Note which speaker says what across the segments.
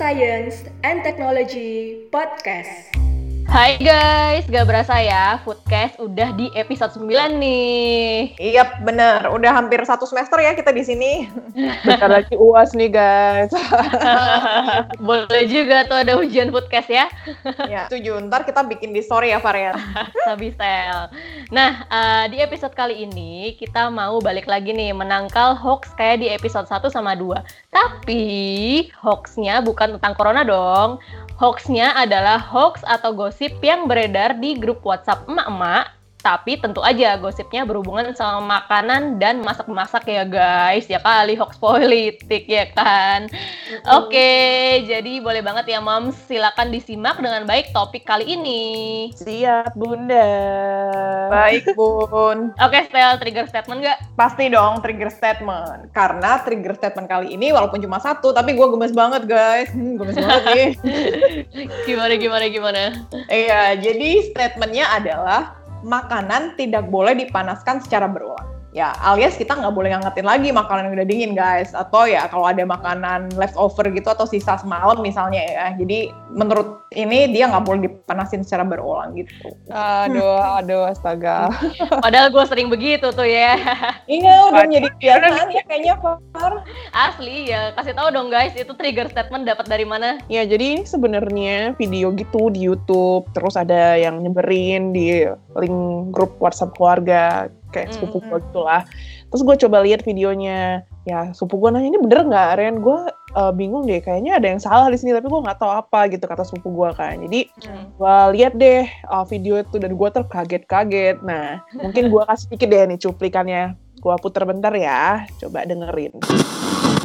Speaker 1: Science and Technology Podcast.
Speaker 2: Hai guys, gak berasa ya, Foodcast udah di episode 9 nih.
Speaker 3: Iya bener, udah hampir satu semester ya kita di sini.
Speaker 4: Bentar lagi uas nih guys.
Speaker 2: Boleh juga tuh ada ujian Foodcast ya.
Speaker 3: ya, setuju. Ntar kita bikin di story ya varian.
Speaker 2: Sabi style. Nah, uh, di episode kali ini kita mau balik lagi nih menangkal hoax kayak di episode 1 sama 2. Tapi hoaxnya bukan tentang corona dong. Hoaxnya adalah hoax atau gosip yang beredar di grup WhatsApp emak-emak tapi tentu aja gosipnya berhubungan sama makanan dan masak-masak ya guys. Ya kali hoax politik ya kan. Oke, okay, jadi boleh banget ya Moms, silakan disimak dengan baik topik kali ini.
Speaker 4: Siap Bunda.
Speaker 3: Baik Bun.
Speaker 2: Oke, okay, style trigger statement nggak?
Speaker 3: Pasti dong trigger statement. Karena trigger statement kali ini walaupun cuma satu, tapi gue gemes banget guys. Hmm, gemes banget nih.
Speaker 2: gimana, gimana, gimana?
Speaker 3: Iya, jadi statementnya adalah makanan tidak boleh dipanaskan secara berulang. Ya, alias kita nggak boleh ngangetin lagi makanan yang udah dingin, guys. Atau ya kalau ada makanan leftover gitu atau sisa semalam misalnya ya. Jadi menurut ini dia nggak boleh dipanasin secara berulang gitu.
Speaker 4: Aduh, aduh, astaga.
Speaker 2: Padahal gue sering begitu tuh ya.
Speaker 3: Iya, udah jadi kebiasaan ya kayaknya, Far.
Speaker 2: Asli ya, kasih tahu dong guys, itu trigger statement dapat dari mana?
Speaker 4: Ya, jadi ini sebenarnya video gitu di YouTube, terus ada yang nyeberin di link grup WhatsApp keluarga kayak sepupu mm -hmm. gue gitu lah. Terus gue coba lihat videonya, ya sepupu gue nanya ini bener nggak, Ren? Gue uh, bingung deh, kayaknya ada yang salah di sini, tapi gue nggak tahu apa gitu kata sepupu gue kan. Jadi mm. gue lihat deh uh, video itu dan gue terkaget-kaget. Nah, mungkin gue kasih sedikit deh nih cuplikannya. Gue puter bentar ya, coba dengerin.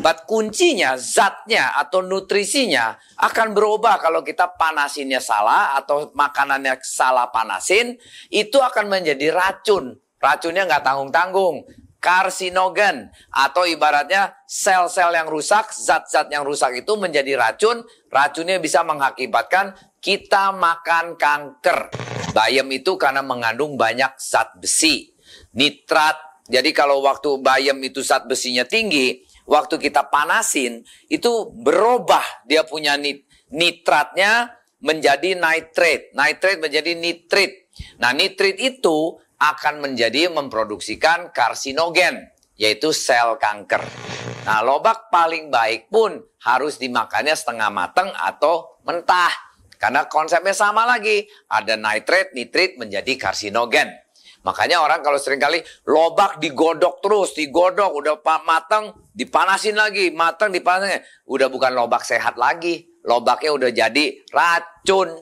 Speaker 5: But kuncinya, zatnya atau nutrisinya akan berubah kalau kita panasinnya salah atau makanannya salah panasin, itu akan menjadi racun Racunnya nggak tanggung-tanggung. Karsinogen atau ibaratnya sel-sel yang rusak, zat-zat yang rusak itu menjadi racun. Racunnya bisa mengakibatkan kita makan kanker. Bayam itu karena mengandung banyak zat besi. Nitrat, jadi kalau waktu bayam itu zat besinya tinggi, waktu kita panasin itu berubah dia punya nit nitratnya menjadi nitrate, nitrate menjadi nitrit. Nah, nitrit itu akan menjadi memproduksikan karsinogen, yaitu sel kanker. Nah, lobak paling baik pun harus dimakannya setengah matang atau mentah. Karena konsepnya sama lagi, ada nitrat, nitrit menjadi karsinogen. Makanya orang kalau sering kali lobak digodok terus, digodok, udah matang, dipanasin lagi, matang, dipanasin. Udah bukan lobak sehat lagi, lobaknya udah jadi racun.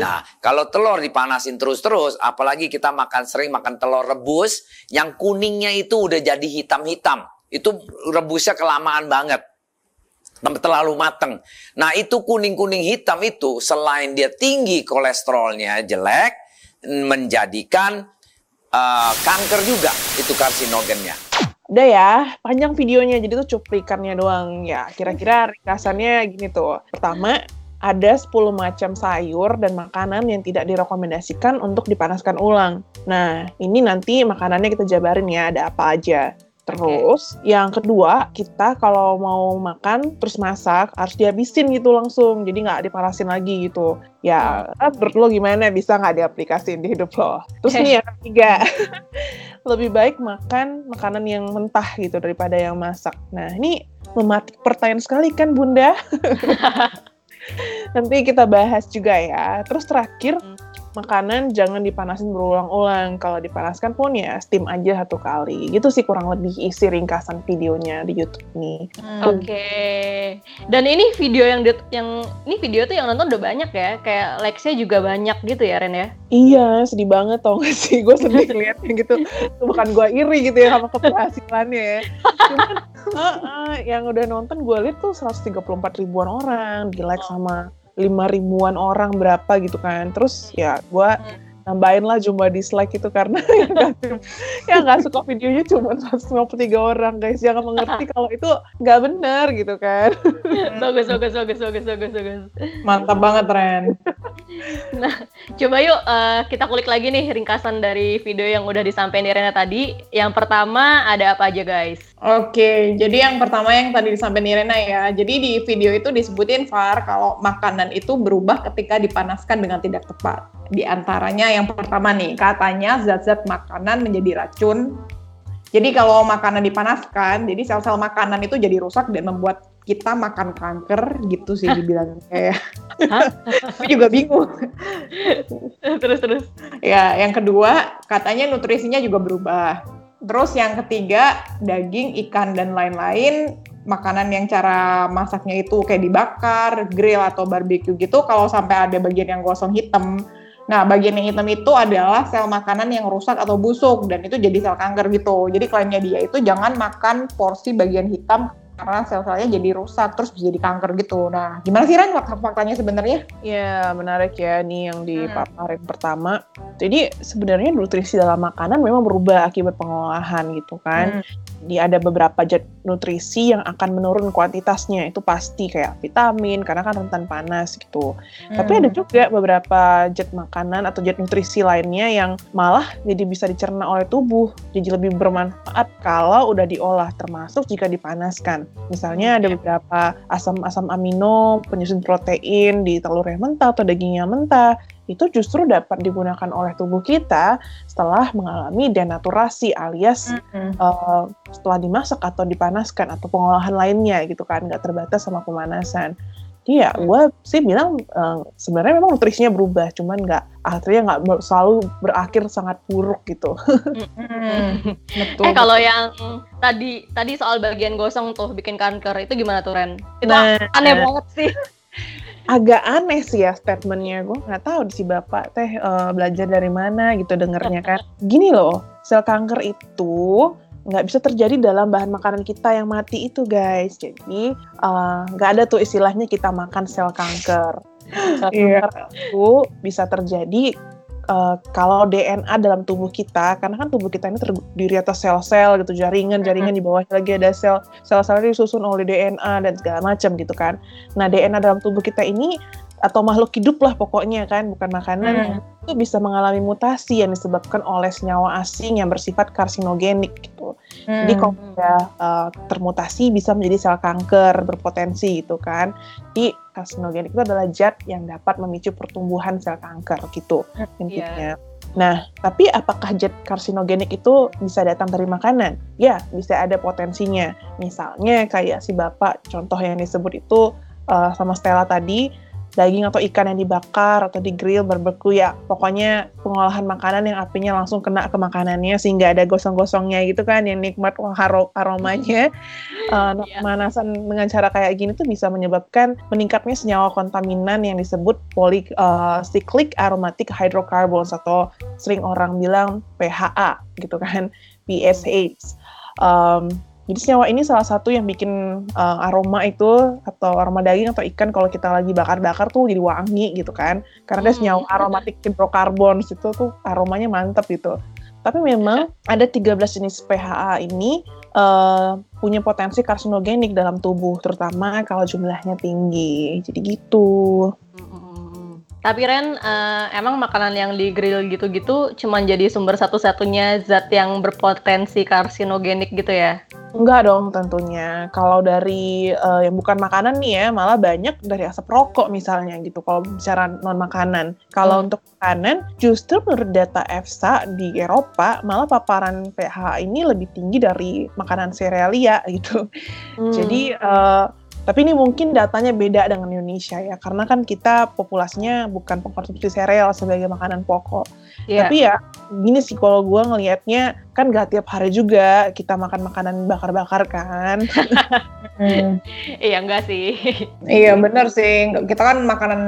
Speaker 5: Nah, kalau telur dipanasin terus-terus, apalagi kita makan sering makan telur rebus, yang kuningnya itu udah jadi hitam-hitam. Itu rebusnya kelamaan banget. Terlalu mateng. Nah, itu kuning-kuning hitam itu, selain dia tinggi kolesterolnya jelek, menjadikan uh, kanker juga, itu karsinogennya.
Speaker 4: Udah ya, panjang videonya, jadi tuh cuplikannya doang. Ya, kira-kira ringkasannya gini tuh. Pertama, ada 10 macam sayur dan makanan yang tidak direkomendasikan untuk dipanaskan ulang. Nah, ini nanti makanannya kita jabarin ya, ada apa aja. Terus, okay. yang kedua, kita kalau mau makan terus masak harus dihabisin gitu langsung, jadi nggak dipanasin lagi gitu. Ya, hmm. menurut lo gimana? Bisa nggak diaplikasiin di hidup lo? Terus nih yang ketiga, lebih baik makan makanan yang mentah gitu daripada yang masak. Nah, ini mematik pertanyaan sekali kan Bunda? Nanti kita bahas juga ya. Terus terakhir, hmm makanan jangan dipanasin berulang-ulang. Kalau dipanaskan pun ya steam aja satu kali. Gitu sih kurang lebih isi ringkasan videonya di YouTube nih.
Speaker 2: Hmm. Oke. Okay. Dan ini video yang yang ini video tuh yang nonton udah banyak ya. Kayak likes-nya juga banyak gitu ya Ren ya.
Speaker 4: Iya, sedih banget tau gak sih? Gue sedih liatnya gitu. Bukan gue iri gitu ya sama keberhasilannya ya. Cuman uh, uh, yang udah nonton gue liat tuh 134 ribuan orang di like sama lima ribuan orang berapa gitu kan terus ya gue hmm. nambahin lah jumlah dislike itu karena yang nggak suka videonya cuma 153 orang guys jangan mengerti kalau itu nggak benar gitu kan
Speaker 2: bagus bagus bagus bagus bagus bagus
Speaker 3: mantap banget Ren
Speaker 2: Nah, coba yuk eh, kita kulik lagi nih ringkasan dari video yang udah disampaikan Irena tadi. Yang pertama ada apa aja guys?
Speaker 3: Oke, jadi yang pertama yang tadi disampaikan Irena ya. Jadi di video itu disebutin Far kalau makanan itu berubah ketika dipanaskan dengan tidak tepat. Di antaranya yang pertama nih, katanya zat-zat makanan menjadi racun. Jadi kalau makanan dipanaskan, jadi sel-sel makanan itu jadi rusak dan membuat kita makan kanker gitu sih dibilang kayak. Aku juga bingung.
Speaker 2: terus terus.
Speaker 3: Ya, yang kedua katanya nutrisinya juga berubah. Terus yang ketiga daging, ikan dan lain-lain makanan yang cara masaknya itu kayak dibakar, grill atau barbecue gitu kalau sampai ada bagian yang gosong hitam. Nah, bagian yang hitam itu adalah sel makanan yang rusak atau busuk dan itu jadi sel kanker gitu. Jadi klaimnya dia itu jangan makan porsi bagian hitam karena sel-selnya jadi rusak terus bisa jadi kanker gitu. Nah, gimana sih Ran faktanya sebenarnya?
Speaker 4: Ya, menarik ya nih yang dipaparin pertama. Jadi sebenarnya nutrisi dalam makanan memang berubah akibat pengolahan gitu kan. Di ada beberapa zat nutrisi yang akan menurun kuantitasnya itu pasti kayak vitamin karena kan rentan panas gitu. Tapi ada juga beberapa zat makanan atau zat nutrisi lainnya yang malah jadi bisa dicerna oleh tubuh, jadi lebih bermanfaat kalau udah diolah termasuk jika dipanaskan. Misalnya ada beberapa asam-asam amino, penyusun protein di telur yang mentah atau daging yang mentah, itu justru dapat digunakan oleh tubuh kita setelah mengalami denaturasi alias uh, setelah dimasak atau dipanaskan atau pengolahan lainnya gitu kan, nggak terbatas sama pemanasan. Iya, gue sih bilang uh, sebenarnya memang nutrisinya berubah, cuman nggak akhirnya nggak ber- selalu berakhir sangat buruk gitu.
Speaker 3: Betul.
Speaker 2: Eh kalau yang tadi tadi soal bagian gosong tuh bikin kanker itu gimana tuh Ren? Itu
Speaker 4: Nah.
Speaker 2: aneh banget sih.
Speaker 4: Agak aneh sih ya statementnya, gue nggak tahu si bapak teh eh, belajar dari mana gitu dengernya kan. Gini loh, sel kanker itu nggak bisa terjadi dalam bahan makanan kita yang mati itu guys. Jadi eh, nggak ada tuh istilahnya kita makan sel kanker. Sel
Speaker 3: Iya.
Speaker 4: kanker itu bisa terjadi eh, kalau DNA dalam tubuh kita, karena kan tubuh kita ini terdiri atas sel-sel gitu, jaringan-jaringan di bawah lagi ada sel, sel-sel disusun oleh DNA dan segala macam gitu kan. Nah DNA dalam tubuh kita ini atau makhluk hidup lah pokoknya kan, bukan makanan, itu bisa mengalami mutasi yang disebabkan oleh senyawa asing yang bersifat karsinogenik gitu. Jadi kalau udah uh, termutasi bisa menjadi sel kanker berpotensi gitu kan. Jadi karsinogenik itu adalah zat yang dapat memicu pertumbuhan sel kanker gitu intinya. Nah, tapi apakah zat karsinogenik itu bisa datang dari makanan? Ya, bisa ada potensinya. Misalnya kayak si bapak contoh yang disebut itu uh, sama Stella tadi, daging atau ikan yang dibakar atau digrill barbeque ya pokoknya pengolahan makanan yang apinya langsung kena ke makanannya sehingga ada gosong-gosongnya gitu kan yang nikmat aromanya. Uh, pemanasan dengan cara kayak gini tuh bisa menyebabkan meningkatnya senyawa kontaminan yang disebut polycyclic aromatic hydrocarbons atau sering orang bilang PHA gitu kan PSH Um, jadi senyawa ini salah satu yang bikin uh, aroma itu atau aroma daging atau ikan kalau kita lagi bakar-bakar tuh jadi wangi gitu kan. Karena
Speaker 2: Hmm.
Speaker 4: senyawa aromatic hydrocarbons itu tuh aromanya mantep gitu. Tapi memang ada 13 jenis PHA ini uh, punya potensi karsinogenik dalam tubuh, terutama kalau jumlahnya tinggi. Jadi gitu.
Speaker 2: Tapi Ren, eh, emang makanan yang di grill gitu-gitu cuman jadi sumber satu-satunya zat yang berpotensi karsinogenik gitu ya?
Speaker 4: Enggak dong tentunya. Kalau dari eh, yang bukan makanan nih ya, malah banyak dari asap rokok misalnya gitu. Kalau bicara non makanan. Kalau
Speaker 2: Hmm.
Speaker 4: untuk makanan, justru menurut data EFSA di Eropa, malah paparan pH ini lebih tinggi dari makanan serealia gitu. Jadi eh, tapi ini mungkin datanya beda dengan Indonesia ya, karena kan kita populasinya bukan pengkonsumsi sereal sebagai makanan pokok.
Speaker 2: Iya.
Speaker 4: Tapi ya gini sih kalau gue ngelihatnya kan gak tiap hari juga kita makan makanan bakar-bakar kan.
Speaker 2: Iya enggak sih.
Speaker 3: Iya bener sih, kita kan makanan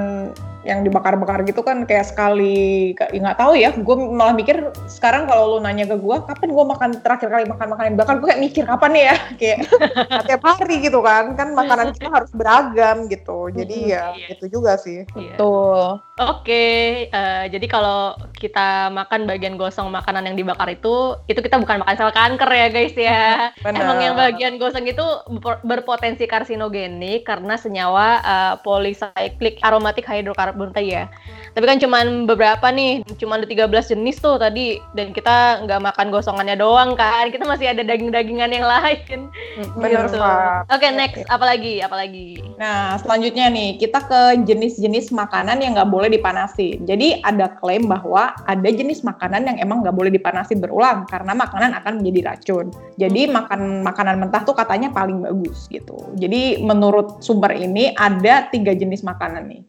Speaker 3: yang dibakar-bakar gitu kan kayak sekali, ka- ya nggak tahu ya, gue malah mikir sekarang kalau lu nanya ke gue, kapan gue makan terakhir kali makan makanan bakar, gue kayak mikir kapan nih ya, kayak nggak tiap hari gitu kan, kan makanan kita harus beragam gitu, jadi ya
Speaker 2: iya.
Speaker 3: itu juga sih.
Speaker 2: Iya.
Speaker 4: Tuh.
Speaker 2: Oke, eh, jadi kalau kita makan bagian gosong makanan yang dibakar itu, itu kita bukan makan sel kanker ya guys ya.
Speaker 3: Benar.
Speaker 2: Emang yang bagian gosong itu ber- berpotensi karsinogenik karena senyawa eh, polycyclic aromatic hydrocarbon tadi ya. Tapi kan cuman beberapa nih, cuman ada 13 jenis tuh tadi dan kita nggak makan gosongannya doang kan. Kita masih ada daging-dagingan yang lain.
Speaker 3: Bener,
Speaker 2: Gitu.
Speaker 3: Pak.
Speaker 2: Oke, next apalagi? Apalagi?
Speaker 3: Nah, selanjutnya nih, kita ke jenis-jenis makanan yang nggak boleh dipanasin. Jadi ada klaim bahwa ada jenis makanan yang emang nggak boleh dipanasin berulang karena makanan akan menjadi racun. Jadi makan makanan mentah tuh katanya paling bagus gitu. Jadi menurut sumber ini ada tiga jenis makanan nih.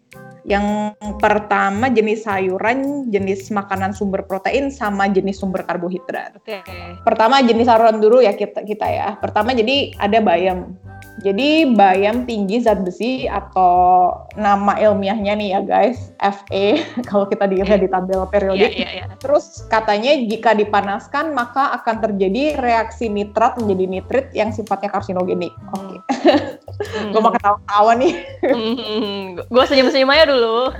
Speaker 3: Yang pertama jenis sayuran, jenis makanan sumber protein, sama jenis sumber karbohidrat.
Speaker 2: Oke.
Speaker 3: Pertama jenis sayuran dulu ya kita kita ya. Pertama jadi ada bayam. Jadi bayam tinggi zat besi atau nama ilmiahnya nih ya guys, Fe kalau kita dilihat di tabel
Speaker 2: Iya,
Speaker 3: periodik.
Speaker 2: iya, iya.
Speaker 3: Terus katanya jika dipanaskan maka akan terjadi reaksi nitrat menjadi nitrit yang sifatnya karsinogenik. Oke. Gue makan tawa-tawa nih.
Speaker 2: Gue senyum-senyum aja dulu.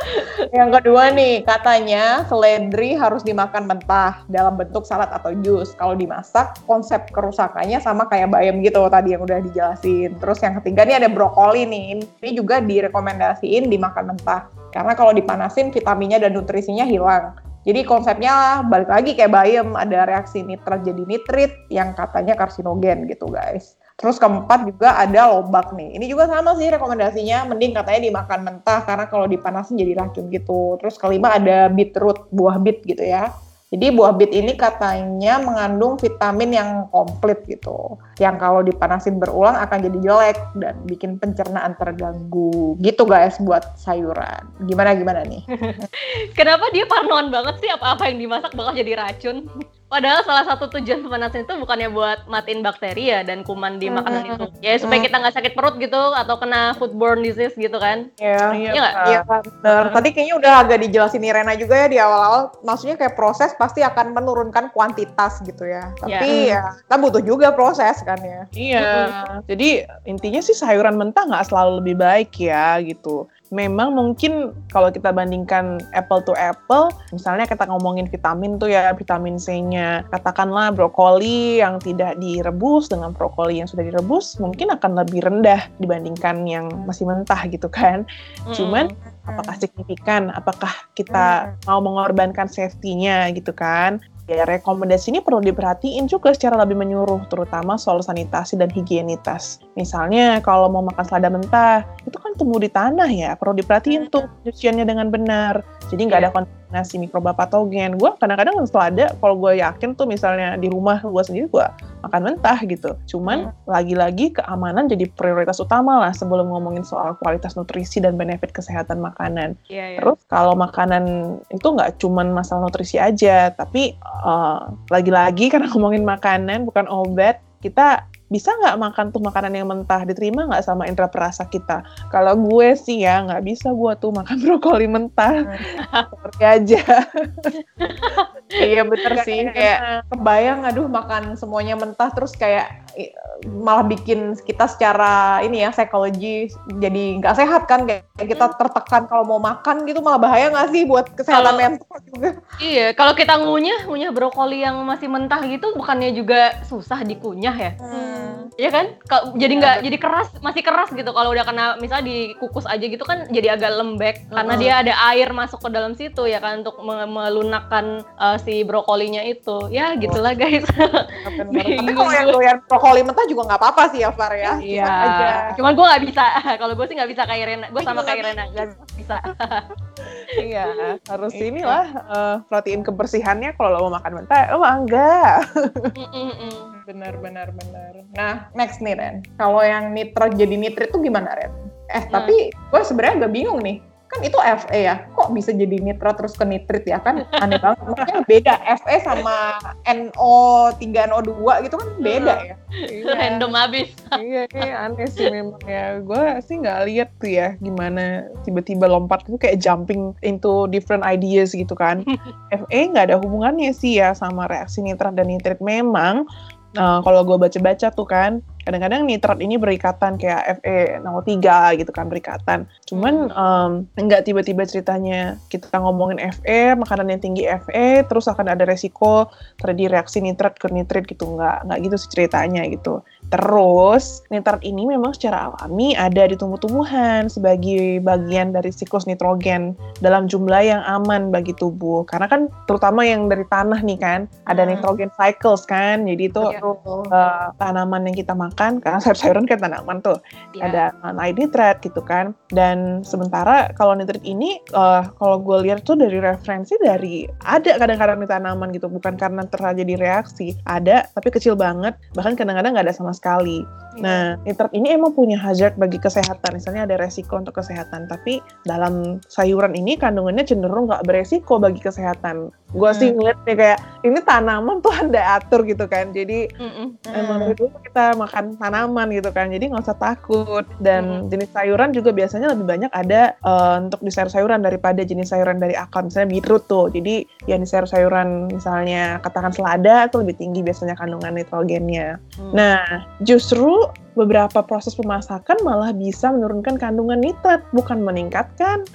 Speaker 3: Yang kedua nih, katanya seledri harus dimakan mentah dalam bentuk salad atau jus. Kalau dimasak, konsep kerusakannya sama kayak bayam gitu tadi yang udah dijelasin. Terus yang ketiga nih ada brokoli nih. Ini juga direkomendasiin dimakan mentah. Karena kalau dipanasin vitaminnya dan nutrisinya hilang. Jadi konsepnya balik lagi kayak bayam, ada reaksi nitrat jadi nitrit yang katanya karsinogen gitu guys. Terus keempat juga ada lobak nih. Ini juga sama sih rekomendasinya, mending katanya dimakan mentah karena kalau dipanasin jadi racun gitu. Terus kelima ada beetroot, buah beet gitu ya. Jadi buah beet ini katanya mengandung vitamin yang komplit gitu. Yang kalau dipanasin berulang akan jadi jelek dan bikin pencernaan terganggu. Gitu guys buat sayuran. Gimana gimana nih?
Speaker 2: Kenapa dia parnoan banget sih apa-apa yang dimasak bakal jadi racun? Padahal salah satu tujuan pemanasan itu bukannya buat matiin bakteri ya dan kuman di makanan itu. Ya supaya kita nggak sakit perut gitu atau kena foodborne disease gitu kan.
Speaker 3: Ya,
Speaker 2: Iya nggak?
Speaker 3: Iya benar. Tadi kayaknya udah agak dijelasin Irena juga ya di awal-awal. Maksudnya kayak proses pasti akan menurunkan kuantitas gitu ya. Tapi ya kita butuh juga proses kan ya.
Speaker 4: Iya. Jadi intinya sih sayuran mentah nggak selalu lebih baik ya gitu. Memang mungkin kalau kita bandingkan apple to apple, misalnya kita ngomongin vitamin tuh ya, vitamin C-nya. Katakanlah brokoli yang tidak direbus dengan brokoli yang sudah direbus, mungkin akan lebih rendah dibandingkan yang masih mentah gitu kan. Cuman apakah signifikan? Apakah kita mau mengorbankan safety-nya gitu kan? Ya, rekomendasi ini perlu diperhatiin juga secara lebih menyuruh, terutama soal sanitasi dan higienitas. Misalnya, kalau mau makan selada mentah, itu kan tumbuh di tanah ya, perlu diperhatiin tuh cuciannya dengan benar. Jadi nggak ada kontaminasi mikroba patogen. Gue kadang-kadang selada, kalau gue yakin tuh misalnya di rumah gue sendiri, gue makan mentah gitu. Cuman lagi-lagi keamanan jadi prioritas utama lah sebelum ngomongin soal kualitas nutrisi dan benefit kesehatan makanan.
Speaker 2: Iya, iya.
Speaker 4: Terus kalau makanan itu nggak cuman masalah nutrisi aja, tapi eh, lagi-lagi karena ngomongin makanan bukan obat, kita bisa nggak makan tuh makanan yang mentah diterima nggak sama indera perasa kita? Kalau gue sih ya nggak bisa gue tuh makan brokoli mentah, seperti aja.
Speaker 3: Iya bener sih. Kayak kebayang aduh makan semuanya mentah terus kayak malah bikin kita secara ini ya psikologi jadi nggak sehat kan kayak kita tertekan kalau mau makan gitu malah bahaya nggak sih buat kesehatan
Speaker 2: Kalau-
Speaker 3: mental juga.
Speaker 2: Iya, kalau kita ngunyah, ngunyah brokoli yang masih mentah gitu, bukannya juga susah dikunyah ya? Iya kan? Ka- jadi nggak jadi keras, masih keras gitu. Kalau udah kena misalnya dikukus aja gitu kan jadi agak lembek karena dia ada air masuk ke dalam situ ya kan untuk me- melunakkan uh, si brokolinya itu. Ya gitulah guys.
Speaker 3: Tapi kalau yang doyan brokoli mentah juga nggak apa-apa sih ya Far ya.
Speaker 2: Iya.
Speaker 3: Cuman
Speaker 2: gue nggak bisa. Kalau gue sih nggak bisa kayak Irena. Gue sama kayak Irena nggak bisa.
Speaker 4: Iya, harus inilah eh, perhatiin kebersihannya kalau lo mau makan mentah. Oh enggak.
Speaker 3: Benar benar benar. Nah next nih Ren. Kalau yang nitrat jadi nitrit tuh gimana Ren? Eh tapi gue sebenarnya agak bingung nih. Kan itu Fe ya, kok bisa jadi nitrat terus ke nitrit ya kan aneh banget. Maksudnya beda Fe sama NO3NO2 gitu kan beda ya.
Speaker 2: Random abis.
Speaker 4: iya, ini aneh sih memang ya. Gue sih nggak lihat tuh ya gimana tiba-tiba lompat itu kayak jumping into different ideas gitu kan. FE nggak ada hubungannya sih ya sama reaksi nitrat dan nitrit memang. Nah, kalau gue baca-baca tuh kan, kadang-kadang nitrat ini berikatan kayak Fe03 gitu kan berikatan. Cuman um, nggak tiba-tiba ceritanya kita ngomongin Fe, makanan yang tinggi Fe, terus akan ada resiko terjadi reaksi nitrat ke nitrit gitu nggak nggak gitu sih ceritanya gitu. Terus, nitrat ini memang secara alami ada di tumbuh-tumbuhan sebagai bagian dari siklus nitrogen dalam jumlah yang aman bagi tubuh. Karena kan terutama yang dari tanah nih kan, ada
Speaker 2: Hmm.
Speaker 4: nitrogen cycles kan. Jadi itu
Speaker 2: Iya.
Speaker 4: uh, tanaman yang kita makan, karena sayur-sayuran kan tanaman tuh,
Speaker 2: Iya.
Speaker 4: ada nitrat gitu kan. Dan sementara kalau nitrat ini, uh, kalau gue lihat tuh dari referensi dari ada kadang-kadang di tanaman gitu, bukan karena terjadi reaksi, ada tapi kecil banget, bahkan kadang-kadang nggak ada sama sekali. Nah, nitrat ini emang punya hazard bagi kesehatan, misalnya ada resiko untuk kesehatan, tapi dalam sayuran ini kandungannya cenderung nggak beresiko bagi kesehatan. Gue sih
Speaker 3: Hmm.
Speaker 4: ngeliatnya kayak ini tanaman tuh ada atur gitu kan, jadi
Speaker 2: Mm-mm.
Speaker 4: emang
Speaker 3: Hmm.
Speaker 4: dulu kita makan tanaman gitu kan, jadi nggak usah takut. Dan jenis sayuran juga biasanya lebih banyak ada eh, untuk di sayur-sayuran daripada jenis sayuran dari akar, misalnya beetroot tuh. Jadi yang di sayur-sayuran misalnya katakan selada itu lebih tinggi biasanya kandungan nitrogennya.
Speaker 2: Hmm.
Speaker 4: Nah, justru beberapa proses pemasakan malah bisa menurunkan kandungan nitrat, bukan meningkatkan.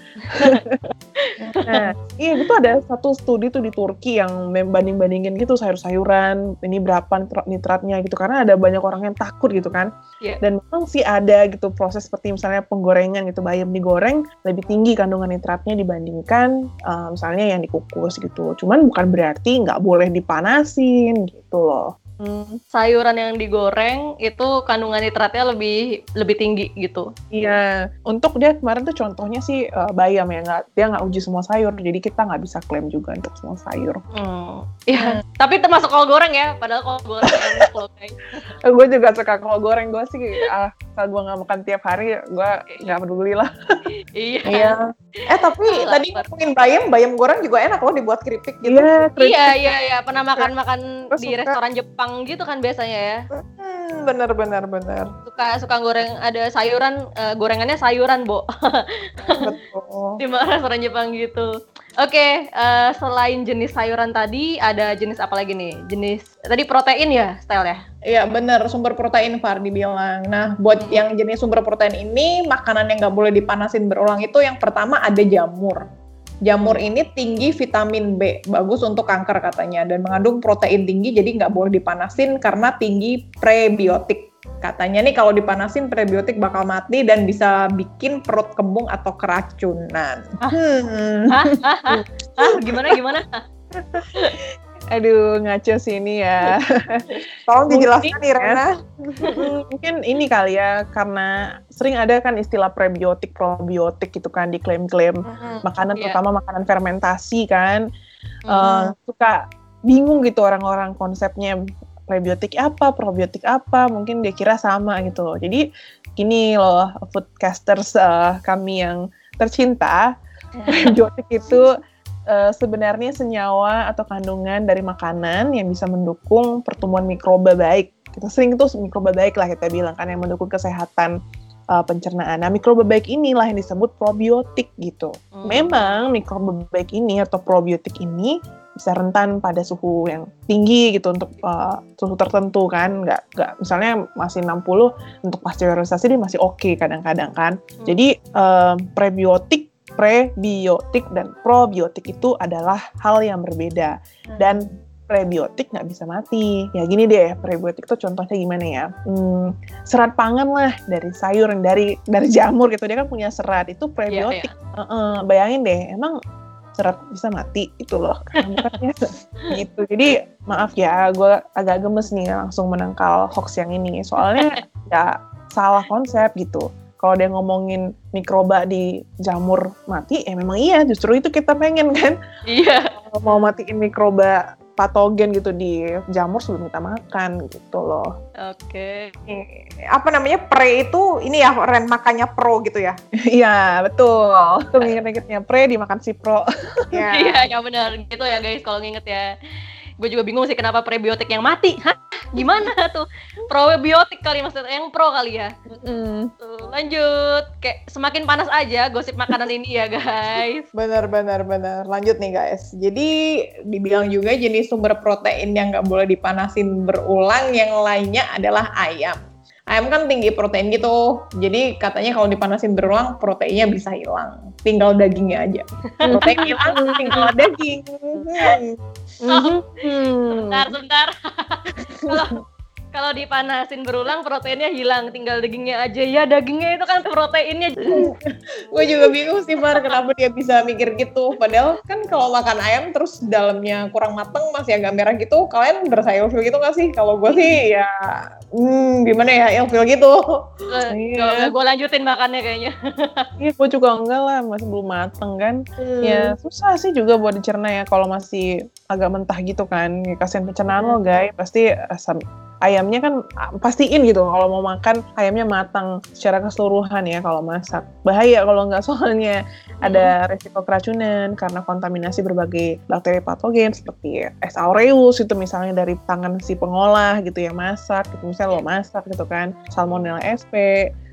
Speaker 4: nah, iya itu ada satu studi tuh di Turki yang membanding-bandingin gitu sayur-sayuran, ini berapa nitrat- nitratnya gitu, karena ada banyak orang yang takut gitu kan.
Speaker 2: Iya.
Speaker 4: Dan memang sih ada gitu proses seperti misalnya penggorengan gitu, bayam digoreng lebih tinggi kandungan nitratnya dibandingkan eh, misalnya yang dikukus gitu. Cuman bukan berarti nggak boleh dipanasin gitu loh. Hmm.
Speaker 2: sayuran yang digoreng itu kandungan nitratnya lebih lebih tinggi gitu.
Speaker 4: Iya, untuk dia kemarin tuh contohnya sih eh, bayam ya, nggak dia nggak uji semua sayur, jadi kita nggak bisa klaim juga untuk semua sayur.
Speaker 2: Hmm. Ya, tapi termasuk kol goreng ya, padahal kol goreng
Speaker 4: gue juga suka kalau goreng gue sih, ah, kalau gue nggak makan tiap hari, gue nggak peduli lah.
Speaker 2: Iya.
Speaker 3: Iya. Eh tapi
Speaker 2: Ah,
Speaker 3: tadi ngomongin bayam, bayam goreng juga enak loh dibuat keripik gitu.
Speaker 4: Iya, keripik.
Speaker 2: Iya, iya, iya. Pernah makan-makan
Speaker 4: Gua
Speaker 2: di
Speaker 4: suka.
Speaker 2: restoran Jepang gitu kan biasanya ya.
Speaker 3: Hmm, bener bener bener.
Speaker 2: Suka suka goreng ada sayuran, eh, gorengannya sayuran, Bo.
Speaker 3: Betul.
Speaker 2: di restoran Jepang gitu. Oke, eh, selain jenis sayuran tadi, ada jenis apa lagi nih? Jenis tadi protein ya, style ya?
Speaker 3: Iya bener sumber protein Far dibilang. Nah buat
Speaker 2: Hmm.
Speaker 3: yang jenis sumber protein ini makanan yang nggak boleh dipanasin berulang itu yang pertama ada jamur. Jamur ini tinggi vitamin B, bagus untuk kanker katanya, dan mengandung protein tinggi, jadi nggak boleh dipanasin karena tinggi prebiotik. Katanya nih kalau dipanasin prebiotik bakal mati dan bisa bikin perut kembung atau keracunan.
Speaker 2: Ah.
Speaker 3: Hmm.
Speaker 2: Hah? Hah? Hah? Gimana gimana?
Speaker 4: Aduh, ngaco sih ini ya.
Speaker 3: Tolong dijelaskan
Speaker 4: Mungkin
Speaker 3: nih Rena.
Speaker 4: Mm, Mungkin ini kali ya, karena sering ada kan istilah prebiotik, probiotik gitu kan, diklaim-klaim makanan,
Speaker 2: Iya.
Speaker 4: terutama makanan fermentasi kan.
Speaker 2: Mhm.
Speaker 4: Eh, suka bingung gitu orang-orang konsepnya prebiotik apa, probiotik apa, mungkin dia kira sama gitu. Jadi gini loh, foodcasters eh, kami yang tercinta, prebiotik itu eh, sebenarnya senyawa atau kandungan dari makanan yang bisa mendukung pertumbuhan mikroba baik. Kita sering itu mikroba baik lah kita bilang kan yang mendukung kesehatan eh, pencernaan. Nah, mikroba baik inilah yang disebut probiotik gitu.
Speaker 2: Hmm.
Speaker 4: Memang mikroba baik ini atau probiotik ini bisa rentan pada suhu yang tinggi gitu untuk uh, suhu tertentu kan. Nggak nggak misalnya masih 60 untuk pasteurisasi dia masih oke kadang-kadang kan.
Speaker 2: Hmm.
Speaker 4: jadi um, prebiotik prebiotik dan probiotik itu adalah hal yang berbeda. Dan prebiotik nggak bisa mati. Ya gini deh prebiotik itu contohnya gimana ya? Hmm, serat pangan lah dari sayur dari dari jamur gitu. Dia kan punya serat. Itu prebiotik. Heeh, bayangin deh, emang serat bisa mati itu loh kandungannya gitu. Jadi maaf ya, gue agak gemes nih langsung menangkal hoax yang ini. Soalnya ya salah konsep gitu. Kalau dia ngomongin mikroba di jamur mati, ya memang iya. Justru itu kita pengen kan
Speaker 2: Iya.
Speaker 4: mau matiin mikroba patogen gitu di jamur sebelum kita makan gitu loh.
Speaker 2: Oke.
Speaker 3: Eh, apa namanya pre itu ini ya Ren makannya pro gitu ya.
Speaker 4: Iya betul. Tuh nginget-ngingetnya pre dimakan si pro.
Speaker 3: Ya.
Speaker 2: Iya, ya benar. Gitu ya guys kalau nginget ya. Gue juga bingung sih kenapa prebiotik yang mati. Hah? Gimana tuh? Probiotik kali maksudnya yang pro kali ya.
Speaker 4: Mm.
Speaker 2: Tuh, lanjut. Kayak semakin panas aja gosip makanan ini ya guys.
Speaker 3: Benar, benar, benar. Lanjut nih guys. Jadi dibilang juga jenis sumber protein yang nggak boleh dipanasin berulang yang lainnya adalah ayam. Ayam kan tinggi protein gitu. Jadi katanya kalau dipanasin berulang proteinnya bisa hilang. Tinggal dagingnya aja. Protein hilang, tinggal daging. Hmm.
Speaker 2: Sebentar, sebentar. Kalau kalau dipanasin berulang proteinnya hilang, tinggal dagingnya aja. Ya dagingnya itu kan proteinnya.
Speaker 3: Gue juga bingung sih Mar, kenapa dia bisa mikir gitu. Padahal kan kalau makan ayam terus dalamnya kurang mateng masih agak merah gitu, kalian berasa ilfil gitu gak sih? Kalau gue sih ya, hmm, gimana ya ilfil gitu.
Speaker 4: Iya.
Speaker 2: Gue lanjutin makannya kayaknya.
Speaker 4: Iya, gue juga enggak lah, masih belum mateng kan.
Speaker 3: Hmm.
Speaker 4: Ya susah sih juga buat dicerna ya kalau masih agak mentah gitu kan. Ya, kasihan pencernaan lo guys, pasti asam ayamnya kan ah, pastiin gitu kalau mau makan ayamnya matang secara keseluruhan ya kalau masak. Bahaya kalau nggak soalnya ada resiko keracunan karena kontaminasi berbagai bakteri patogen seperti S. aureus itu misalnya dari tangan si pengolah gitu yang masak, gitu misalnya lo masak gitu kan, salmonella sp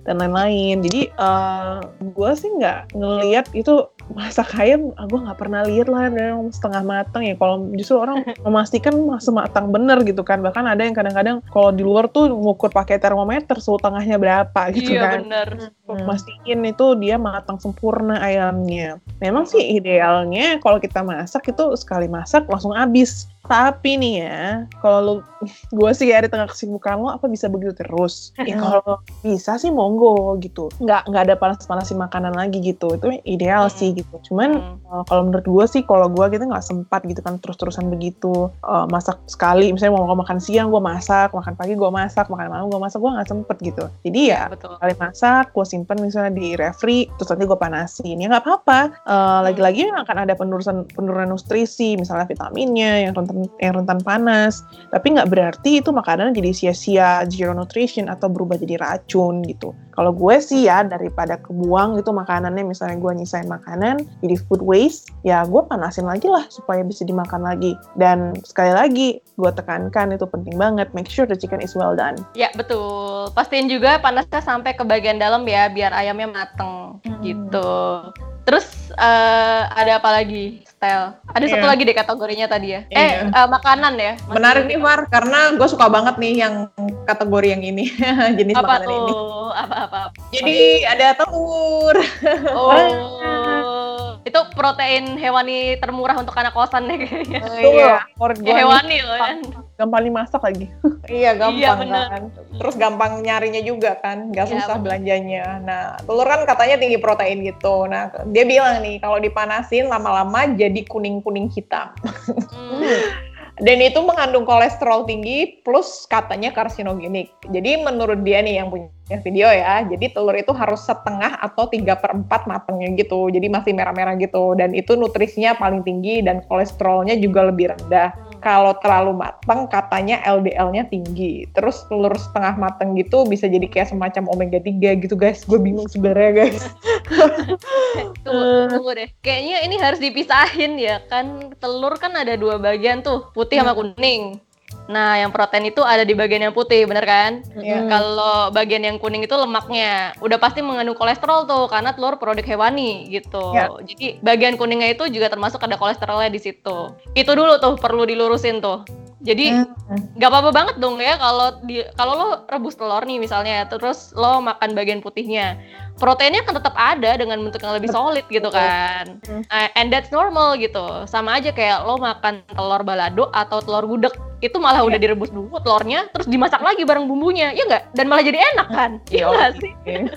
Speaker 4: dan lain-lain. Jadi uh, gue sih nggak ngelihat itu masak ayam, ah, gue nggak pernah lihat lah yang setengah matang ya. Kalau justru orang memastikan masih matang bener gitu kan. Bahkan ada yang kadang-kadang kalau di luar tuh ngukur pakai termometer suhu tengahnya berapa gitu
Speaker 2: iya
Speaker 4: kan.
Speaker 2: bener.
Speaker 4: Untuk mastiin itu dia matang sempurna ayamnya. Memang sih idealnya kalau kita masak itu sekali masak langsung habis. Tapi nih ya, kalau lu, gue sih ya di tengah kesibukan lo, apa bisa begitu terus? Ya kalau bisa sih monggo gitu. Nggak nggak ada panas-panasin makanan lagi gitu. Itu ideal
Speaker 2: Hmm.
Speaker 4: sih gitu. Cuman
Speaker 2: Hmm.
Speaker 4: uh, kalau menurut gue sih, kalau gue gitu nggak sempat gitu kan terus-terusan begitu. Uh, masak sekali, misalnya mau makan siang gue masak, makan pagi gue masak, makan malam gue masak, gue nggak sempet gitu. Jadi ya
Speaker 2: Betul.
Speaker 4: kali masak, gue simpen misalnya di refri, terus nanti gue panasin. Ya nggak apa-apa. Uh, Lagi-lagi akan ada penurunan penurunan nutrisi, misalnya vitaminnya yang rentan yang rentan panas. Tapi nggak berarti itu makanan jadi sia-sia zero nutrition atau berubah jadi racun gitu. Kalau gue sih ya daripada kebuang gitu makanannya, misalnya gue nyisain makanan jadi food waste, ya gue panasin lagi lah supaya bisa dimakan lagi. Dan sekali lagi gue tekankan itu penting banget, make sure the chicken is well done.
Speaker 2: Ya betul. Pastiin juga panasnya sampai ke bagian dalam ya, biar ayamnya mateng
Speaker 3: Hmm.
Speaker 2: gitu. Terus eh, ada apa lagi? Style. Ada satu
Speaker 3: Iya.
Speaker 2: lagi deh kategorinya tadi ya.
Speaker 3: Iya.
Speaker 2: Eh eh, makanan ya. Masih-
Speaker 3: Menarik nih Mar, karena gue suka banget nih yang kategori yang ini, jenis
Speaker 2: Apa
Speaker 3: makanan
Speaker 2: tuh?
Speaker 3: ini.
Speaker 2: Apa-apa?
Speaker 3: Jadi ada telur.
Speaker 2: Oh. protein hewani termurah untuk anak kosan deh kayaknya.
Speaker 3: iya,
Speaker 4: Favorit
Speaker 2: Ya,
Speaker 4: gue
Speaker 2: hewani loh kan.
Speaker 4: gampang dimasak lagi.
Speaker 3: iya gampang
Speaker 2: Iya, bener.
Speaker 3: kan. Terus gampang nyarinya juga kan, nggak
Speaker 2: Iya,
Speaker 3: susah
Speaker 2: bener.
Speaker 3: belanjanya. Nah, telur kan katanya tinggi protein gitu. Nah, dia bilang nih kalau dipanasin lama-lama jadi kuning-kuning hitam.
Speaker 2: Hmm.
Speaker 3: Dan itu mengandung kolesterol tinggi plus katanya karsinogenik. Jadi menurut dia nih yang punya video ya, jadi telur itu harus setengah atau 3 per 4 matangnya gitu. Jadi masih merah-merah gitu. Dan itu nutrisinya paling tinggi dan kolesterolnya juga lebih rendah. Kalau terlalu matang katanya LDL-nya tinggi. Terus telur setengah matang gitu bisa jadi kayak semacam omega 3 gitu guys. Gue bingung sebenarnya guys.
Speaker 2: Tunggu, tunggu deh. Kayaknya ini harus dipisahin ya kan. Telur kan ada dua bagian tuh, putih sama kuning. Nah, yang protein itu ada di bagian yang putih, bener kan?
Speaker 3: Iya.
Speaker 2: Kalau bagian yang kuning itu lemaknya, udah pasti mengandung kolesterol tuh, karena telur produk hewani gitu.
Speaker 3: Ya.
Speaker 2: Jadi bagian kuningnya itu juga termasuk ada kolesterolnya di situ. Itu dulu tuh perlu dilurusin tuh. Jadi
Speaker 3: Hmm.
Speaker 2: nggak apa-apa banget dong ya kalau di kalau lo rebus telur nih misalnya, terus lo makan bagian putihnya, proteinnya kan tetap ada dengan bentuk yang lebih solid gitu kan.
Speaker 3: Hmm.
Speaker 2: Uh, and that's normal gitu. Sama aja kayak lo makan telur balado atau telur gudeg itu malah udah direbus dulu telurnya, terus dimasak lagi bareng bumbunya, ya nggak? Dan malah jadi enak kan? Iya nggak sih? Gitu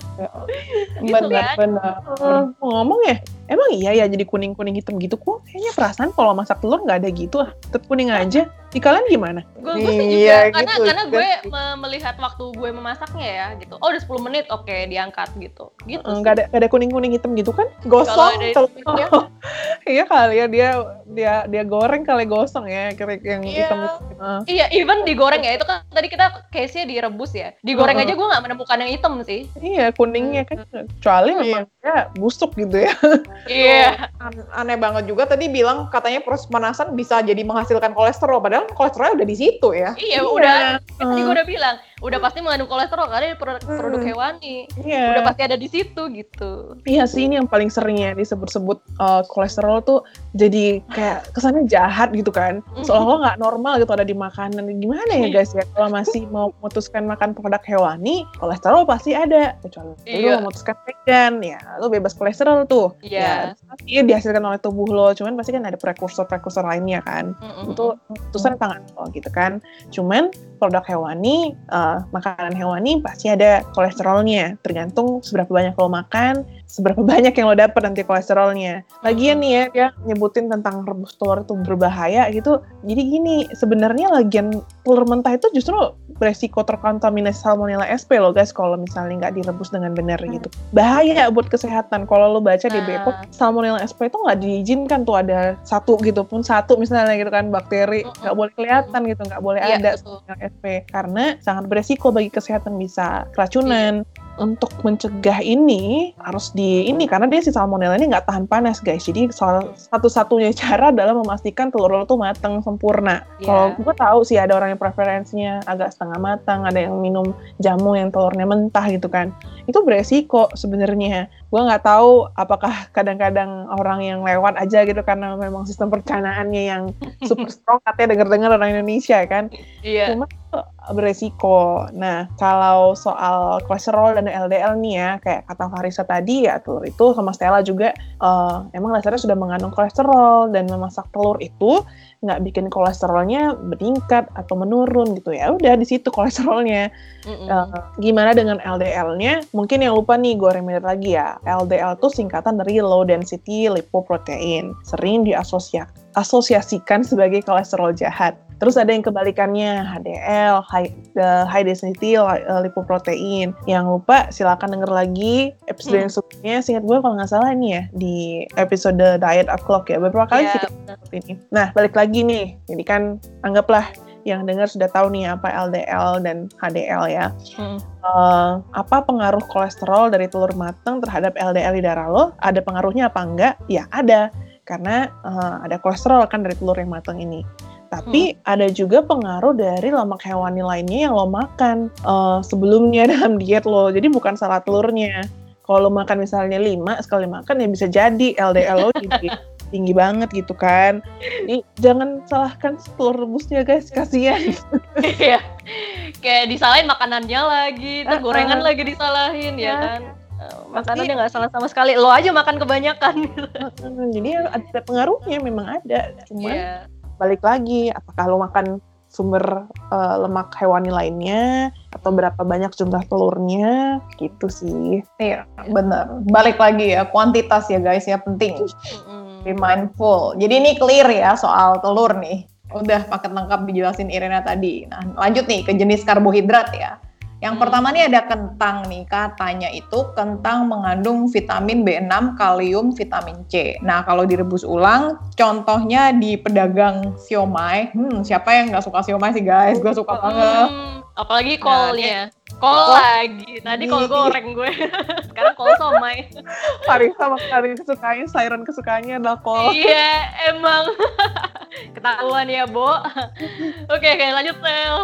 Speaker 2: kan?
Speaker 3: Benar-benar.
Speaker 4: Eh, ngomong ya, emang iya ya jadi kuning-kuning hitam gitu kok. Kayaknya perasaan kalau masak telur nggak ada gitu ah. Tetap kuning aja. Di kalian gimana?
Speaker 2: gue sih juga
Speaker 3: Iya,
Speaker 2: karena
Speaker 3: gitu.
Speaker 2: karena gue me- melihat waktu gue memasaknya ya gitu oh udah 10 menit oke diangkat gitu gitu
Speaker 4: Nggak ada nggak ada kuning-kuning hitam gitu kan?
Speaker 3: Gosong telurnya.
Speaker 4: iya kali ya dia dia dia goreng kali gosong ya kira yang
Speaker 3: Iya.
Speaker 4: hitam. Eh,
Speaker 2: Iya, even digoreng ya. Itu kan tadi kita case-nya direbus ya. Digoreng
Speaker 4: Heeh.
Speaker 2: aja gue nggak menemukan yang hitam sih.
Speaker 4: iya kuningnya kan kecuali memang dia busuk gitu ya.
Speaker 2: Iya.
Speaker 3: An- aneh banget juga tadi bilang katanya proses pemanasan bisa jadi menghasilkan kolesterol padahal kolesterolnya udah di situ ya
Speaker 2: Iya, udah. Tadi
Speaker 4: Eh,
Speaker 2: gue udah bilang, udah pasti mengandung kolesterol karena produk,
Speaker 4: Hmm.
Speaker 2: produk hewani.
Speaker 4: Iya.
Speaker 2: Udah pasti ada di situ gitu.
Speaker 4: Iya sih ini yang paling sering ya disebut-sebut uh, kolesterol tuh jadi kayak kesannya jahat gitu kan. Seolah-olah nggak normal gitu ada di makanan. Gimana ya guys ya kalau masih mau memutuskan makan produk hewani, kolesterol pasti ada. Kecuali
Speaker 2: Iya.
Speaker 4: lu memutuskan vegan ya, lu bebas kolesterol tuh.
Speaker 2: Iya.
Speaker 4: Ya, pasti dihasilkan oleh tubuh lo, cuman pasti kan ada prekursor-prekursor lainnya kan.
Speaker 2: Mm-mm.
Speaker 4: Itu keputusan tangan lo gitu kan. Cuman produk hewani, uh, makanan hewani pasti ada kolesterolnya. Tergantung seberapa banyak lo makan, seberapa banyak yang lo dapat nanti kolesterolnya. Lagian nih ya, dia nyebutin tentang rebus telur itu berbahaya gitu. Jadi gini, sebenarnya lagian telur mentah itu justru beresiko terkontaminasi salmonella SP loh guys kalau misalnya nggak direbus dengan benar gitu. Bahaya buat kesehatan. Kalau lo baca di
Speaker 2: Ah.
Speaker 4: Bepom, salmonella SP itu nggak diizinkan tuh ada satu gitu pun satu misalnya gitu kan bakteri
Speaker 2: Mm-mm.
Speaker 4: nggak boleh kelihatan gitu nggak boleh
Speaker 2: Iya,
Speaker 4: ada
Speaker 2: betul.
Speaker 4: salmonella SP karena sangat beresiko bagi kesehatan bisa keracunan. Untuk mencegah ini harus di ini karena dia si salmonella ini nggak tahan panas guys. Jadi salah satu-satunya cara adalah memastikan telur lo tuh matang sempurna.
Speaker 2: Iya.
Speaker 4: Kalau gue tahu sih ada orang yang preferensinya agak setengah matang, ada yang minum jamu yang telurnya mentah gitu kan. Itu beresiko sebenarnya. Gue nggak tahu apakah kadang-kadang orang yang lewat aja gitu karena memang sistem perencanaannya yang super strong katanya denger-dengar orang Indonesia kan
Speaker 2: Iya.
Speaker 4: Cuma itu beresiko. Nah, kalau soal kolesterol dan LDL nih ya, kayak kata Farisa tadi ya, telur itu sama Stella juga eh, emang dasarnya sudah mengandung kolesterol dan memasak telur itu nggak bikin kolesterolnya meningkat atau menurun gitu ya. Udah di situ kolesterolnya.
Speaker 2: Mm-mm.
Speaker 4: Eh, gimana dengan LDL-nya? Mungkin yang lupa nih, gue reminder lagi ya. LDL itu singkatan dari low density lipoprotein. Sering diasosiasikan sebagai kolesterol jahat. Terus ada yang kebalikannya, HDL, high, the high density uh, lipoprotein. Yang lupa silakan denger lagi episode
Speaker 2: Hmm.
Speaker 4: yang sebelumnya. Seingat gue kalau nggak salah ini ya, di episode Diet O'Clock ya. Beberapa kali
Speaker 2: Iya,
Speaker 4: kita ini. Nah, balik lagi nih. Jadi kan anggaplah yang dengar sudah tahu nih apa LDL dan HDL ya.
Speaker 2: Mm.
Speaker 4: Eh, apa pengaruh kolesterol dari telur matang terhadap LDL di darah lo? Ada pengaruhnya apa enggak? Ya ada, karena eh, ada kolesterol kan dari telur yang matang ini. Tapi ada juga pengaruh dari lemak hewani lainnya yang lo makan eh, sebelumnya dalam diet lo. Jadi bukan salah telurnya. Kalau lo makan misalnya 5 sekali makan ya bisa jadi LDL lo jadi tinggi banget gitu kan. Jadi jangan salahkan telur rebusnya guys, kasihan.
Speaker 2: Iya. Kayak disalahin makanannya lagi,
Speaker 4: Uh-uh.
Speaker 2: gorengan lagi disalahin ya
Speaker 4: Ya.
Speaker 2: kan. Eh, Makanannya nggak salah sama sekali. Lo aja makan kebanyakan.
Speaker 4: Hmm, Jadi ada pengaruhnya memang ada. Cuman
Speaker 2: Iya.
Speaker 4: Balik lagi apakah lo makan sumber eh, lemak hewani lainnya atau berapa banyak jumlah telurnya gitu sih
Speaker 3: Iya, bener. Balik lagi ya, kuantitas ya guys ya penting. Be mindful. Jadi ini clear ya soal telur nih. Udah paket lengkap dijelasin Irena tadi. Nah, lanjut nih ke jenis karbohidrat ya. Yang
Speaker 2: Hmm.
Speaker 3: pertama nih ada kentang nih. Katanya itu kentang mengandung vitamin B6, kalium, vitamin C. Nah, kalau direbus ulang, contohnya di pedagang siomay. Hmm, siapa yang nggak suka siomay sih guys? Gue suka banget.
Speaker 2: Hmm, apalagi
Speaker 3: Nah,
Speaker 2: kolnya. Kol
Speaker 3: Kol.
Speaker 2: lagi. Tadi kol
Speaker 3: Ih.
Speaker 2: goreng gue. Sekarang kol somai.
Speaker 4: Farisa makanan kesukaannya sayuran kesukaannya adalah kol
Speaker 2: iya, emang. Ketahuan ya, Bo. Oke, oke, lanjut, Sel.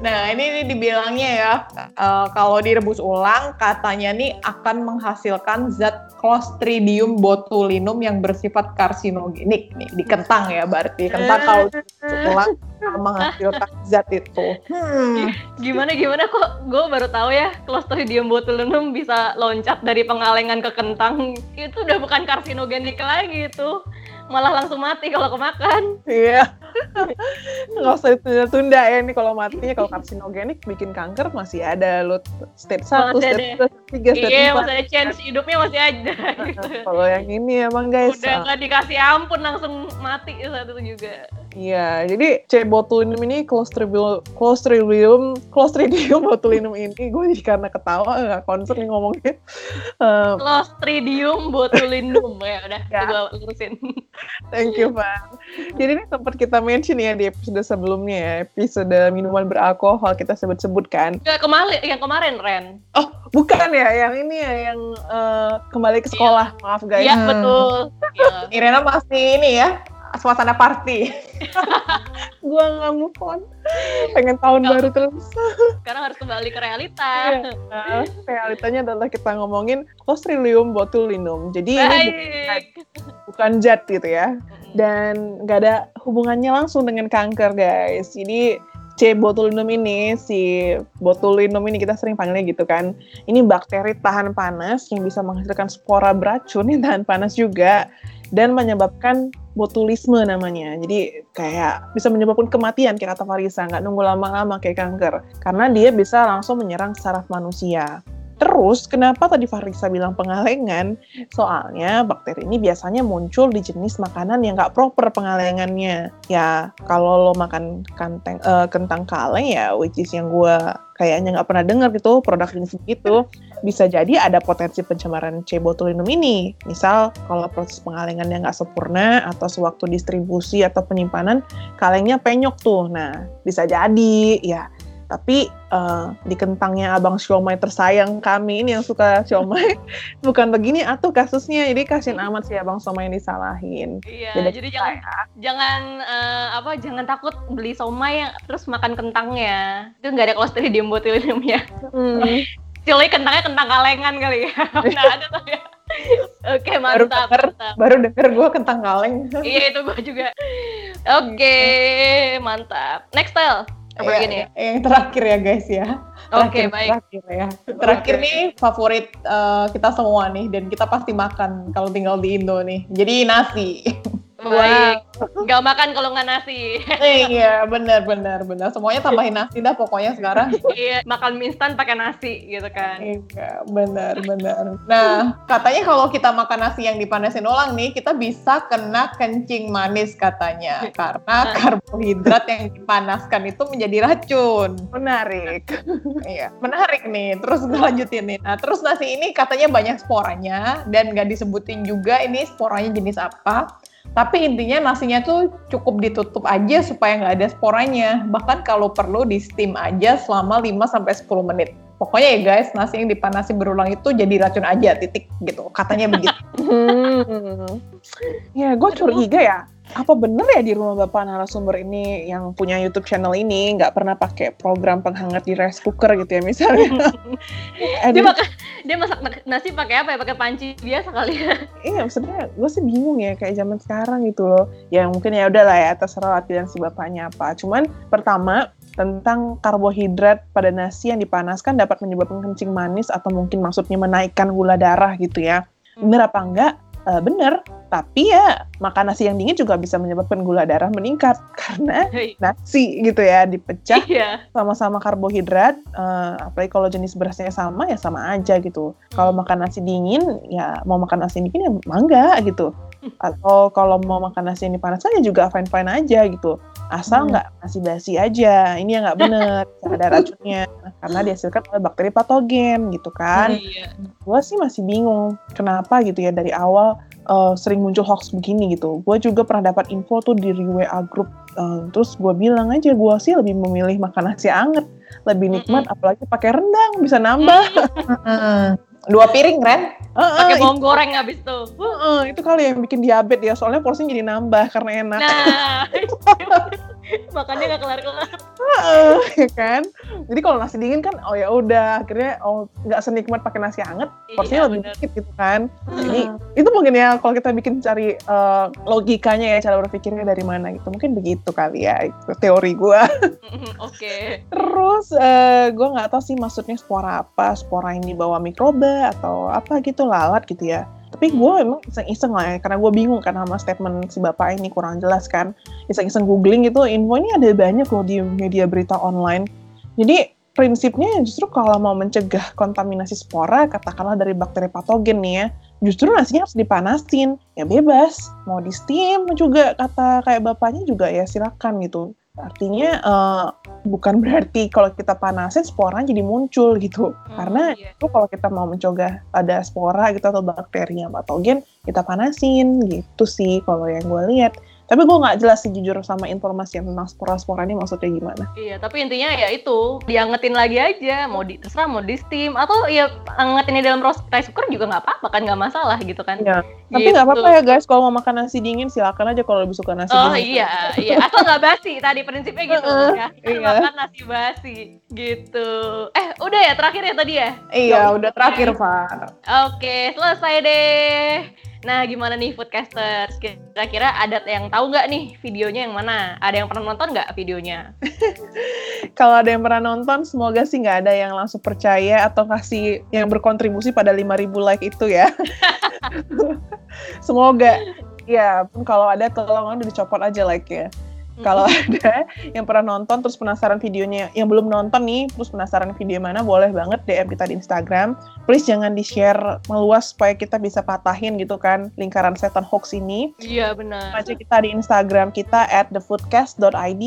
Speaker 3: Nah, ini dibilangnya ya, eh, kalau direbus ulang, katanya nih akan menghasilkan zat Clostridium botulinum yang bersifat karsinogenik nih di kentang ya, berarti kentang kalau direbus ulang menghasilkan zat itu. Hmm.
Speaker 2: Gimana gimana kok gue baru tahu ya Clostridium botulinum bisa loncat dari pengalengan ke kentang. Itu udah bukan karsinogenik lagi itu. Malah langsung mati kalau kemakan.
Speaker 4: iya nggak usah ditunda-tunda ya nih kalau matinya kalau karsinogenik bikin kanker masih ada lo stage satu
Speaker 2: Masih
Speaker 4: stage
Speaker 2: ada.
Speaker 4: dua stage tiga stage
Speaker 2: Iya,
Speaker 4: empat
Speaker 2: masih ada chance hidupnya masih ada gitu.
Speaker 4: kalau yang ini emang guys
Speaker 2: Udah
Speaker 4: ah,
Speaker 2: nggak dikasih ampun langsung mati satu itu juga.
Speaker 4: Iya, jadi C botulinum ini Clostridium Clostridium Clostridium botulinum ini gue jadi karena ketawa nggak concern nih ngomongnya. Eh,
Speaker 2: Clostridium botulinum ya udah
Speaker 4: Ya.
Speaker 2: gue lurusin.
Speaker 4: thank you, Pak. Jadi ini sempat kita mention ya di episode sebelumnya ya, episode minuman beralkohol kita sebut-sebut kan.
Speaker 2: Enggak kemarin yang kemarin Ren.
Speaker 4: Oh, bukan ya, yang ini ya, yang eh, kembali ke sekolah. Maaf guys.
Speaker 2: Iya betul.
Speaker 3: Irena masih ini ya, suasana party.
Speaker 4: Gue nggak move on. Pengen tahun baru terus.
Speaker 2: Sekarang harus kembali ke realita.
Speaker 4: Nah, realitanya adalah kita ngomongin Clostridium botulinum. Jadi ini bukan,
Speaker 2: Baik.
Speaker 4: bukan zat gitu ya. Dan nggak ada hubungannya langsung dengan kanker guys. Jadi C botulinum ini, si botulinum ini kita sering panggilnya gitu kan. Ini bakteri tahan panas yang bisa menghasilkan spora beracun yang tahan panas juga dan menyebabkan botulisme namanya. Jadi kayak bisa menyebabkan kematian kayak kata Farisa, nggak nunggu lama-lama kayak kanker. Karena dia bisa langsung menyerang saraf manusia. Terus, kenapa tadi Farisa bilang pengalengan? Soalnya bakteri ini biasanya muncul di jenis makanan yang nggak proper pengalengannya. Ya, kalau lo makan kanteng, eh, kentang kaleng ya, which is yang gue kayaknya nggak pernah dengar gitu, produk jenis begitu, bisa jadi ada potensi pencemaran C botulinum ini. Misal, kalau proses pengalengannya nggak sempurna, atau sewaktu distribusi atau penyimpanan, kalengnya penyok tuh. Nah, bisa jadi, ya tapi eh, di kentangnya abang siomay tersayang kami ini yang suka siomay bukan begini atuh kasusnya jadi kasihin amat sih abang siomay yang disalahin
Speaker 2: Iya, jadi
Speaker 4: cerita
Speaker 2: jangan
Speaker 4: ya.
Speaker 2: jangan eh, apa jangan takut beli yang- terus makan kentangnya. Itu nggak ada clostridium botulinumnya.
Speaker 4: Hmm.
Speaker 2: Kecuali kentangnya kentang kalengan kali ya. Nah, ada tuh ya. Oke,
Speaker 3: Baru
Speaker 2: mantap,
Speaker 3: denger.
Speaker 2: mantap.
Speaker 3: Baru denger gue kentang kaleng.
Speaker 2: Iya, itu gua juga. Oke, mantap. Next style. Apa
Speaker 3: Iya,
Speaker 2: gini?
Speaker 3: iya. Yang terakhir ya guys ya.
Speaker 2: Oke,
Speaker 3: Terakhir-
Speaker 2: baik.
Speaker 3: Terakhir ya. Terakhir
Speaker 2: Oke.
Speaker 3: nih favorit eh, kita semua nih dan kita pasti makan kalau tinggal di Indo nih. Jadi nasi.
Speaker 2: Baik. Gak makan kalau nggak nasi.
Speaker 3: Iya, benar benar benar. Semuanya tambahin nasi dah pokoknya sekarang.
Speaker 2: Iya, makan mie instan pakai nasi gitu kan.
Speaker 3: Iya, benar benar. Nah, katanya kalau kita makan nasi yang dipanasin ulang nih, kita bisa kena kencing manis katanya karena karbohidrat yang dipanaskan itu menjadi racun.
Speaker 4: menarik
Speaker 3: Iya, menarik nih. Terus gue lanjutin nih. Nah, terus nasi ini katanya banyak sporanya dan nggak disebutin juga ini sporanya jenis apa. Tapi intinya nasinya tuh cukup ditutup aja supaya nggak ada sporanya. Bahkan kalau perlu di steam aja selama 5-10 menit. Pokoknya ya guys, nasi yang dipanasi berulang itu jadi racun aja, titik gitu. Katanya begitu.
Speaker 4: Hmm. ya gue curiga ya apa bener ya di rumah bapak narasumber ini yang punya YouTube channel ini nggak pernah pakai program penghangat di rice cooker gitu ya misalnya?
Speaker 2: Dia makan dia masak nasi pakai apa ya? Pakai panci biasa kali ya.
Speaker 4: iya maksudnya gue sih bingung ya kayak zaman sekarang gitu loh. Ya mungkin ya udah lah ya terserah lah pilihan si bapaknya apa. Cuman pertama tentang karbohidrat pada nasi yang dipanaskan dapat menyebabkan kencing manis atau mungkin maksudnya menaikkan gula darah gitu ya. Bener apa enggak Eh, bener tapi ya makan nasi yang dingin juga bisa menyebabkan gula darah meningkat karena nasi gitu ya dipecah
Speaker 2: Iya.
Speaker 4: sama-sama karbohidrat, eh, apalagi kalau jenis berasnya sama ya sama aja gitu. Kalau makan nasi dingin ya mau makan nasi dingin ya mangga gitu. Atau kalau mau makan nasi yang dipanaskan ya juga fine fine aja gitu. Asal
Speaker 3: Hmm.
Speaker 4: nggak nasi basi aja. Ini yang nggak bener, ada racunnya karena dihasilkan oleh bakteri patogen gitu kan.
Speaker 2: Iya.
Speaker 4: Gue sih masih bingung kenapa gitu ya dari awal eh, sering muncul hoax begini gitu. Gue juga pernah dapat info tuh di WA group. eh, terus gue bilang aja gue sih lebih memilih makan nasi anget, lebih nikmat. Apalagi pakai rendang bisa nambah.
Speaker 3: Hmm. Dua piring, Ren?
Speaker 4: Heeh,
Speaker 2: Pakai
Speaker 4: itu,
Speaker 2: bawang goreng habis tuh.
Speaker 4: heeh, itu kali yang bikin diabetes ya. Soalnya porsinya jadi nambah karena enak.
Speaker 2: Nah. Makannya gak kelar-kelar.
Speaker 4: Heeh, ya kan? Jadi kalau nasi dingin kan, oh ya udah, akhirnya oh nggak senikmat pakai nasi porsinya
Speaker 2: Iya,
Speaker 4: lebih
Speaker 2: bener.
Speaker 4: dikit gitu kan. Jadi itu mungkin ya kalau kita bikin cari eh, logikanya ya cara berpikirnya dari mana gitu. Mungkin begitu kali ya itu teori gue.
Speaker 2: Oke.
Speaker 4: Terus eh gue nggak tahu sih maksudnya spora apa, spora yang dibawa mikroba atau apa gitu lalat gitu ya. Tapi gue emang iseng-iseng lah ya, karena gue bingung kan sama statement si bapak ini kurang jelas kan. Iseng-iseng googling gitu, info ini ada banyak loh di media berita online. Jadi prinsipnya justru kalau mau mencegah kontaminasi spora, katakanlah dari bakteri patogen nih ya, justru nasinya harus dipanasin. Ya bebas, mau di steam juga kata kayak bapaknya juga ya silakan gitu. Artinya eh, bukan berarti kalau kita panasin sporanya jadi muncul gitu. Karena
Speaker 2: iya.
Speaker 4: itu kalau kita mau mencegah ada spora gitu atau bakteri yang patogen, kita panasin gitu sih kalau yang gue lihat. Tapi gue nggak jelas sih jujur sama informasi yang tentang spora-spora ini maksudnya gimana.
Speaker 2: Iya, tapi intinya ya itu diangetin lagi aja, mau di terserah mau di steam atau ya angetin di dalam rice cooker juga nggak apa-apa kan nggak masalah gitu kan.
Speaker 4: Iya. Tapi nggak apa-apa ya guys, kalau mau makan nasi dingin silakan aja kalau lebih suka nasi
Speaker 2: Oh
Speaker 4: dingin.
Speaker 2: iya, iya. Asal nggak basi tadi prinsipnya gitu
Speaker 4: Heeh,
Speaker 2: ya.
Speaker 4: iya.
Speaker 2: Makan nasi basi gitu. Eh, udah ya terakhir ya tadi ya?
Speaker 3: Iya, udah terakhir, Pak.
Speaker 2: Oke, selesai deh. Nah, gimana nih foodcasters? Kira-kira ada yang tahu nggak nih videonya yang mana? Ada yang pernah nonton nggak videonya?
Speaker 4: Kalau ada yang pernah nonton, semoga sih nggak ada yang langsung percaya atau kasih yang berkontribusi pada 5000 like itu ya. semoga. Ya, pun kalau ada tolong udah dicopot aja like-nya. Kalau ada yang pernah nonton terus penasaran videonya, yang belum nonton nih terus penasaran video mana, boleh banget DM kita di Instagram. Please jangan di-share meluas supaya kita bisa patahin gitu kan lingkaran setan hoax ini.
Speaker 2: Iya, benar.
Speaker 4: Aja kita di Instagram kita at thefoodcast.id,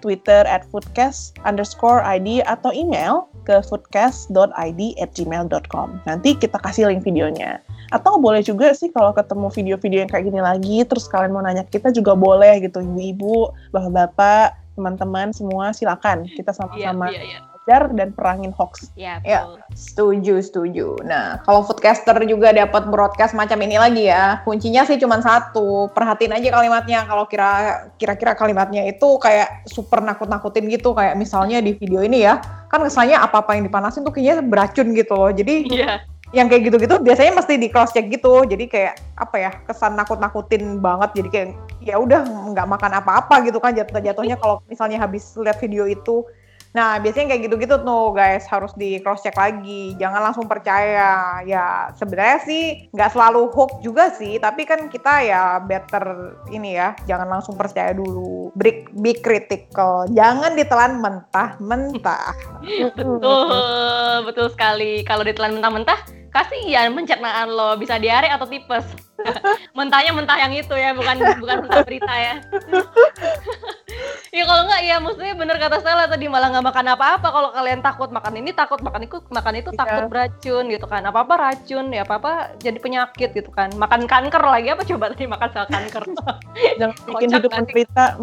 Speaker 4: Twitter at foodcast underscore ID, atau email ke foodcast.id at gmail.com. Nanti kita kasih link videonya. Atau boleh juga sih kalau ketemu video-video yang kayak gini lagi, terus kalian mau nanya kita juga boleh gitu, ibu-ibu, bapak-bapak, teman-teman semua silakan kita
Speaker 2: Iya,
Speaker 4: sama-sama
Speaker 2: iya, iya.
Speaker 4: belajar dan perangin hoax.
Speaker 2: Iya,
Speaker 3: Ya.
Speaker 2: betul.
Speaker 3: Setuju, setuju. Nah, kalau foodcaster juga dapat broadcast macam ini lagi ya, kuncinya sih cuma satu. Perhatiin aja kalimatnya. Kalau kira kira-kira kalimatnya itu kayak super nakut-nakutin gitu, kayak misalnya di video ini ya, kan kesannya apa-apa yang dipanasin tuh kayaknya beracun gitu loh. Jadi
Speaker 2: Iya.
Speaker 3: Yang kayak gitu-gitu biasanya mesti di cross check gitu. Jadi kayak apa ya, kesan nakut-nakutin banget. Jadi kayak ya udah nggak makan apa-apa gitu kan jatuh-jatuhnya kalau misalnya habis lihat video itu. Nah, biasanya kayak gitu-gitu tuh guys, harus di cross check lagi. Jangan langsung percaya. Ya, sebenarnya sih nggak selalu hoax juga sih, tapi kan kita ya better ini ya, jangan langsung percaya dulu. Be, be critical. Jangan ditelan mentah-mentah.
Speaker 2: Betul, betul sekali. Kalau ditelan mentah-mentah, kasihan pencernaan lo bisa diare atau tipes. Mentahnya mentah yang itu ya, bukan bukan mentah berita ya. ya kalau nggak ya maksudnya bener kata Stella tadi malah nggak makan apa-apa kalau kalian takut makan ini takut makan itu makan itu
Speaker 4: Iya.
Speaker 2: takut beracun gitu kan apa apa racun ya apa apa jadi penyakit gitu kan makan kanker lagi apa coba tadi makan sel kanker
Speaker 4: Jangan bikin hidup
Speaker 2: sih?
Speaker 4: menderita.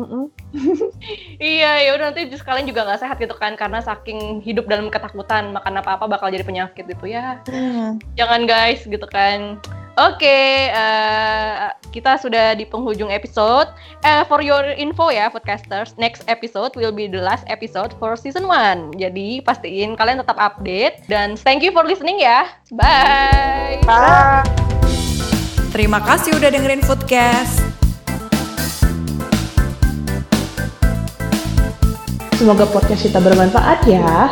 Speaker 2: Iya, ya udah nanti kalian juga nggak sehat gitu kan karena saking hidup dalam ketakutan makan apa-apa bakal jadi penyakit gitu ya. Jangan guys gitu kan. Oke, eh, kita sudah di penghujung episode. Eh, for your info ya, podcasters, next episode will be the last episode for season 1. Jadi pastiin kalian tetap update dan thank you for listening ya. Bye.
Speaker 3: Bye.
Speaker 6: Terima kasih udah dengerin Foodcast.
Speaker 1: Semoga podcast kita bermanfaat ya.